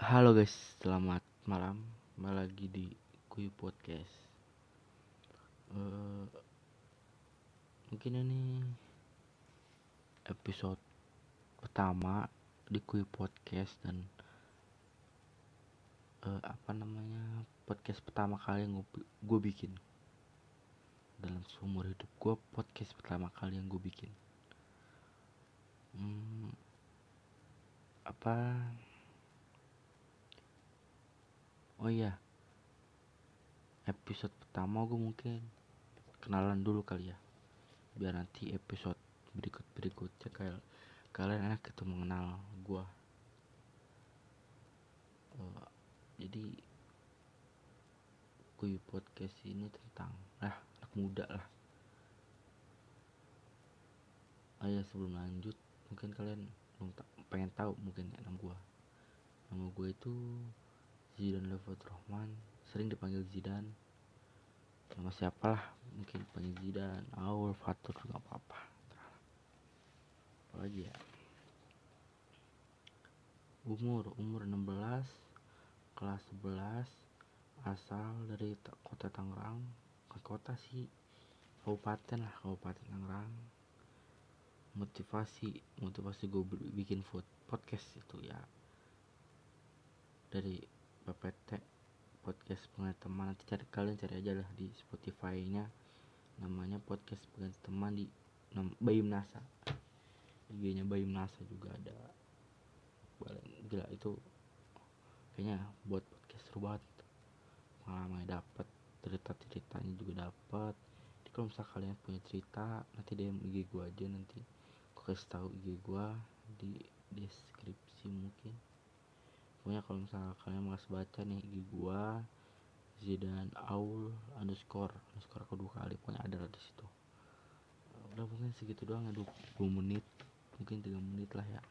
Halo guys, selamat malam. Kembali lagi di Kuy Podcast. Eh, mungkin ini episode pertama di Kuy Podcast dan eh, apa namanya podcast pertama kali yang gue bikin dalam seumur hidup gue podcast pertama kali yang gue bikin. Hmm, apa? Oh iya episode pertama gue mungkin kenalan dulu kali ya biar nanti episode berikut berikutnya kayak kalian enak gitu mengenal gue uh, jadi kuy podcast ini tentang lah anak muda lah. Oh ya sebelum lanjut mungkin kalian pengen tahu mungkin ya nama gue nama gue itu Zidan Levot Rahman sering dipanggil Zidan. Nama siapa lah mungkin panggil Zidan Aul Fatur juga apa-apa apalagi ya? Umur umur 16 kelas 11 asal dari kota Tangerang. Ke kota sih kabupaten lah kabupaten Tangerang motivasi motivasi gue bikin food podcast itu ya. Dari PPT podcast pengen teman. Nanti cari kalian cari aja lah di Spotify nya namanya podcast pengen teman di Bayum Nasa IG nya Nasa juga ada. Gila itu kayaknya buat podcast seru banget pengalamannya dapat cerita ceritanya juga dapat jadi kalau misal kalian punya cerita nanti DM IG gua aja nanti kasih tahu IG gua di deskripsi mungkin. Pokoknya kalau misalnya kalian mau baca nih di gua Zidan Aul underscore underscore kedua kali pokoknya ada di situ. Udah mungkin segitu doang ya 20 menit mungkin 3 menit lah ya.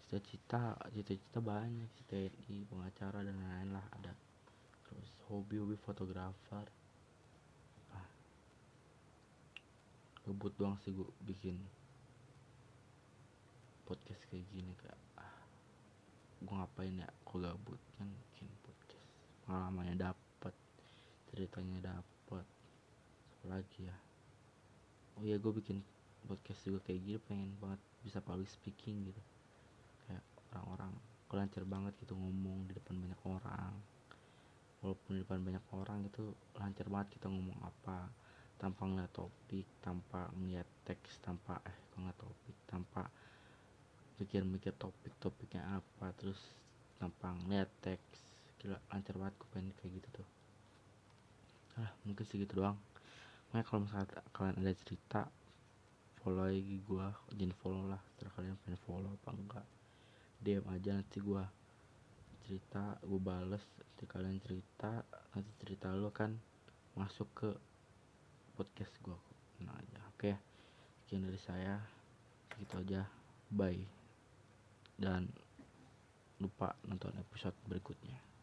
Cita-cita cita-cita banyak TNI pengacara dan lain-lain lah ada. Terus hobi-hobi fotografer apa kebut doang sih gue bikin podcast kayak gini kayak gue ngapain ya kok gabut kan bikin podcast. Pengalamannya dapat ceritanya dapat lagi ya? Oh iya gue bikin podcast juga kayak gini pengen banget bisa public speaking gitu. Kayak orang-orang lancar banget gitu ngomong di depan banyak orang. Walaupun di depan banyak orang itu lancar banget kita ngomong apa tanpa ngeliat topik tanpa ngeliat teks tanpa eh ngeliat topik tanpa mikir-mikir topik-topiknya apa terus gampang lihat teks. Gila lancar banget gue pengen kayak gitu tuh. Ah mungkin segitu doang. Makanya kalau misalnya kalian ada cerita follow lagi gue jangan follow lah terus kalian pengen follow apa enggak. DM aja nanti gue cerita gue bales nanti kalian cerita nanti cerita lo kan masuk ke podcast gue nah aja oke. Sekian dari saya. Segitu aja. Bye. Dan lupa nonton episode berikutnya